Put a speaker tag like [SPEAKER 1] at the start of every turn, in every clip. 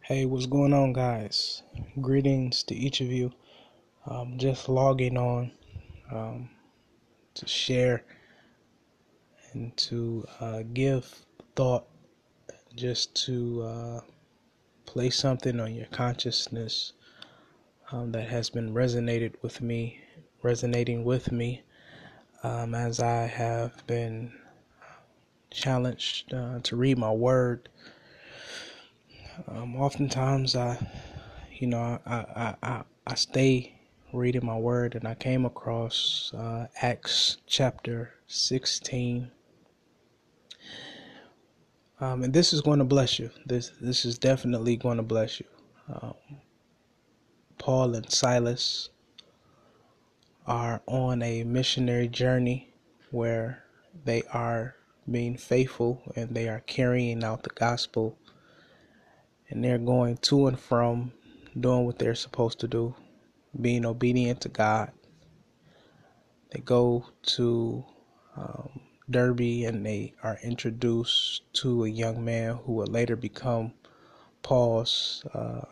[SPEAKER 1] Hey, what's going on, guys? Greetings to each of you. Um, just logging on um, to share and to uh, give thought, just to uh, place something on your consciousness um, that has been resonated with me, resonating with me um, as I have been challenged uh, to read my word um, oftentimes, I, you know, I, I, I, I stay reading my word, and I came across uh, Acts chapter 16. Um, and this is going to bless you. This this is definitely going to bless you. Um, Paul and Silas are on a missionary journey where they are being faithful and they are carrying out the gospel and they're going to and from doing what they're supposed to do, being obedient to God. They go to um, Derbe and they are introduced to a young man who will later become Paul's uh,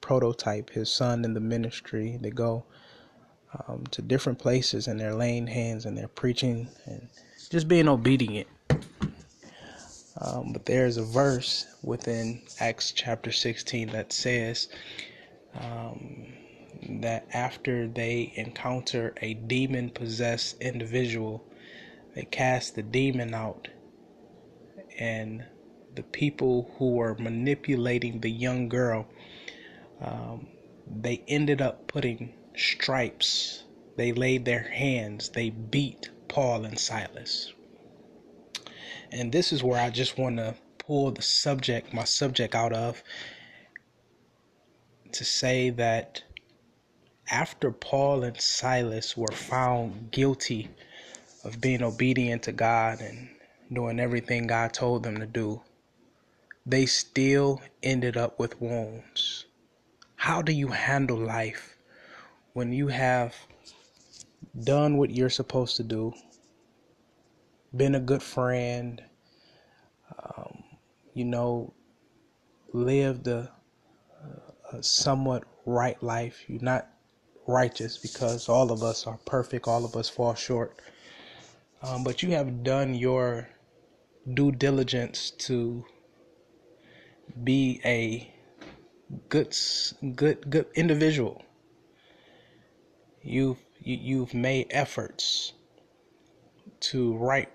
[SPEAKER 1] prototype, his son in the ministry. They go um, to different places and they're laying hands and they're preaching and just being obedient. Um, but there's a verse within Acts chapter 16 that says um, that after they encounter a demon possessed individual, they cast the demon out, and the people who were manipulating the young girl, um, they ended up putting stripes. They laid their hands, they beat Paul and Silas. And this is where I just want to pull the subject, my subject out of to say that after Paul and Silas were found guilty of being obedient to God and doing everything God told them to do, they still ended up with wounds. How do you handle life when you have done what you're supposed to do, been a good friend, um, you know, lived a, a somewhat right life. You're not righteous because all of us are perfect, all of us fall short. Um, but you have done your due diligence to be a good, good, good individual. You've you, have you have made efforts to right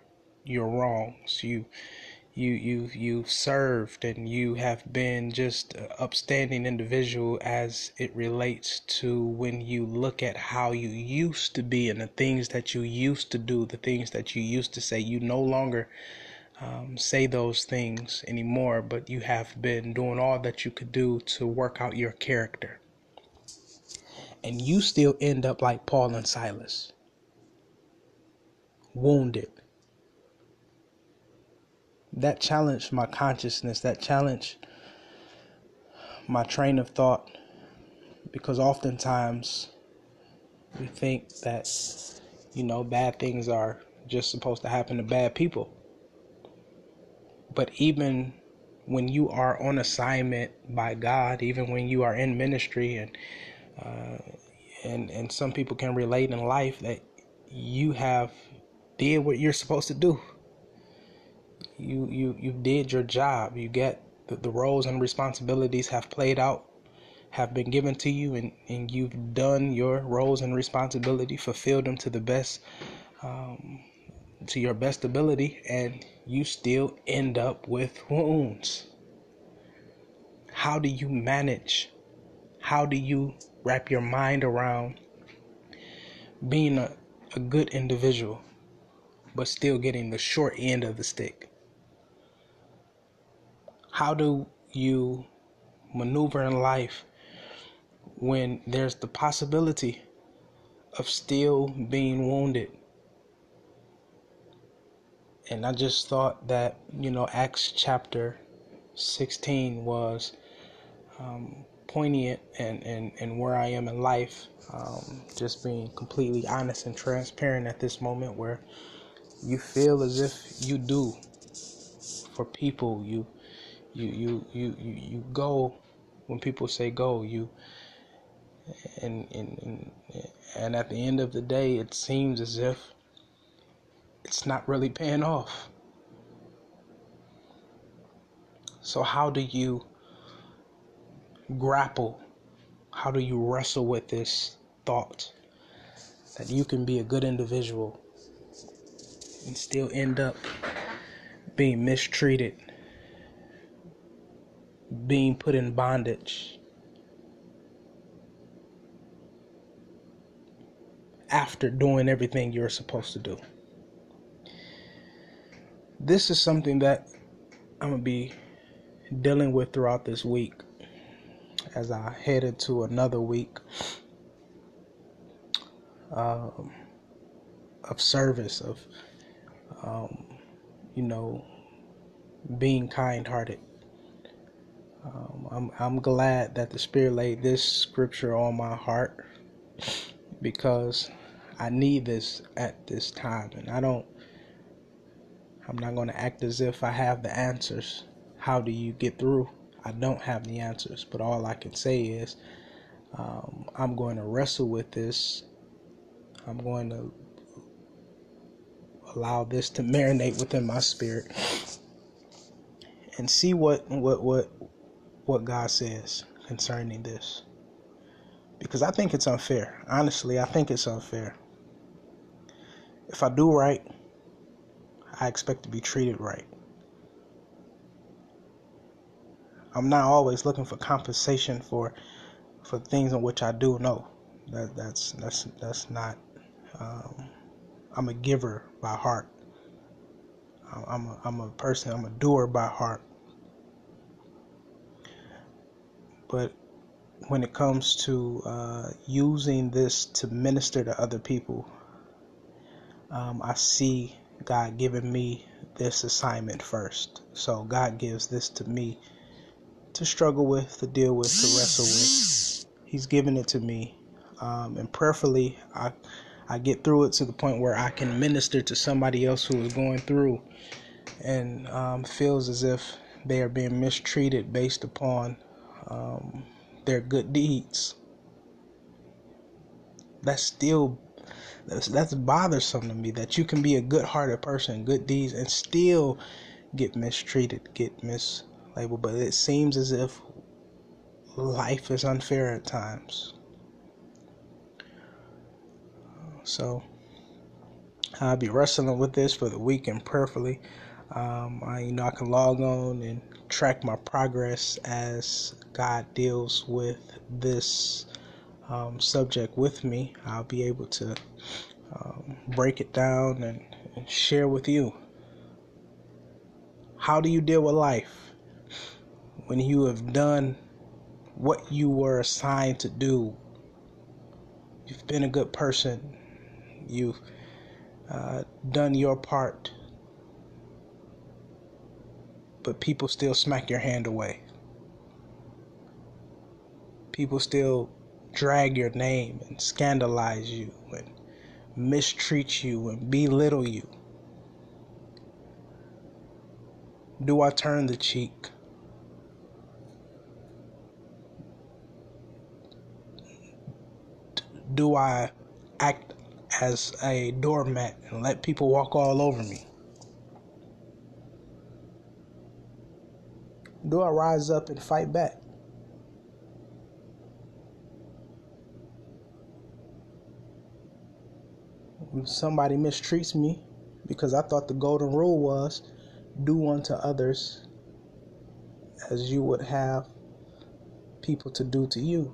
[SPEAKER 1] your wrongs. You you you you've served and you have been just an upstanding individual as it relates to when you look at how you used to be and the things that you used to do the things that you used to say. You no longer um, say those things anymore but you have been doing all that you could do to work out your character. And you still end up like paul and silas. Wounded that challenged my consciousness, that challenged my train of thought because oftentimes we think that you know bad things are just supposed to happen to bad people. But even when you are on assignment by God even when you are in ministry and uh, and and some people can relate in life that you have did what you're supposed to do you you you did your job. You get the, the roles and responsibilities have played out, have been given to you, and and you've done your roles and responsibility, fulfilled them to the best, um, to your best ability, and you still end up with wounds. How do you manage? How do you wrap your mind around being a, a good individual, but still getting the short end of the stick? How do you maneuver in life when there's the possibility of still being wounded? And I just thought that, you know, Acts chapter 16 was um, poignant and, and, and where I am in life. Um, just being completely honest and transparent at this moment where you feel as if you do for people. You You you you you, you go when people say go. You and, and and and at the end of the day, it seems as if it's not really paying off. So how do you grapple? How do you wrestle with this thought that you can be a good individual and still end up being mistreated, being put in bondage? After doing everything you're supposed to do. This is something that I'm going to be dealing with throughout this week as I head into another week um, of service, of, um, you know, being kind hearted. Um, I'm, I'm glad that the Spirit laid this scripture on my heart because I need this at this time. And I don't, I'm not going to act as if I have the answers. How do you get through? I don't have the answers, but all I can say is um, I'm going to wrestle with this. I'm going to allow this to marinate within my spirit and see what what what what God says concerning this. Because I think it's unfair. Honestly, I think it's unfair. If I do right, I expect to be treated right. I'm not always looking for compensation for for things in which I do know. That that's that's that's not. Um, I'm a giver by heart. I'm a, I'm a person. I'm a doer by heart. But when it comes to uh, using this to minister to other people, um, I see God giving me this assignment first. So God gives this to me to struggle with, to deal with, to wrestle with. He's given it to me, um, and prayerfully, I I get through it to the point where I can minister to somebody else who is going through and um, feels as if they are being mistreated based upon um, their good deeds. That's still that's that's bothersome to me that you can be a good-hearted person, good deeds, and still get mistreated, get mislabeled. but it seems as if life is unfair at times. So I'll be wrestling with this for the weekend prayerfully. Um, I, you know, I can log on and track my progress as God deals with this um, subject with me. I'll be able to um, break it down and, and share with you. How do you deal with life? when you have done what you were assigned to do, you've been a good person, you've uh, done your part, but people still smack your hand away. People still drag your name and scandalize you and mistreat you and belittle you. Do I turn the cheek? do I act as a doormat and let people walk all over me? Do I rise up and fight back? When somebody mistreats me because I thought the golden rule was do unto others as you would have people to do to you.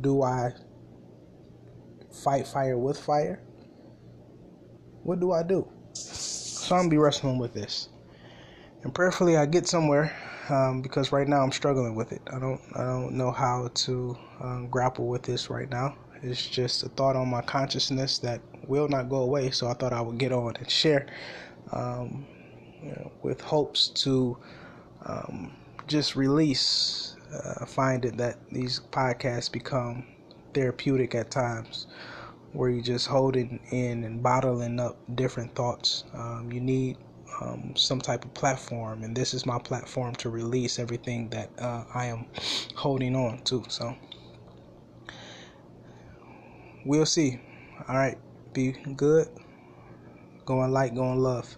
[SPEAKER 1] do I fight fire with fire? What do I do? So I'm gonna be wrestling with this, and prayerfully I get somewhere um, because right now I'm struggling with it. I don't I don't know how to um, grapple with this right now. It's just a thought on my consciousness that will not go away. So I thought I would get on and share um, you know, with hopes to um, just release uh, find it that these podcasts become therapeutic at times where you're just holding in and bottling up different thoughts. Um, you need um, some type of platform, and this is my platform to release everything that uh, I am holding on to. So we'll see. All right, be good. Going light, going love.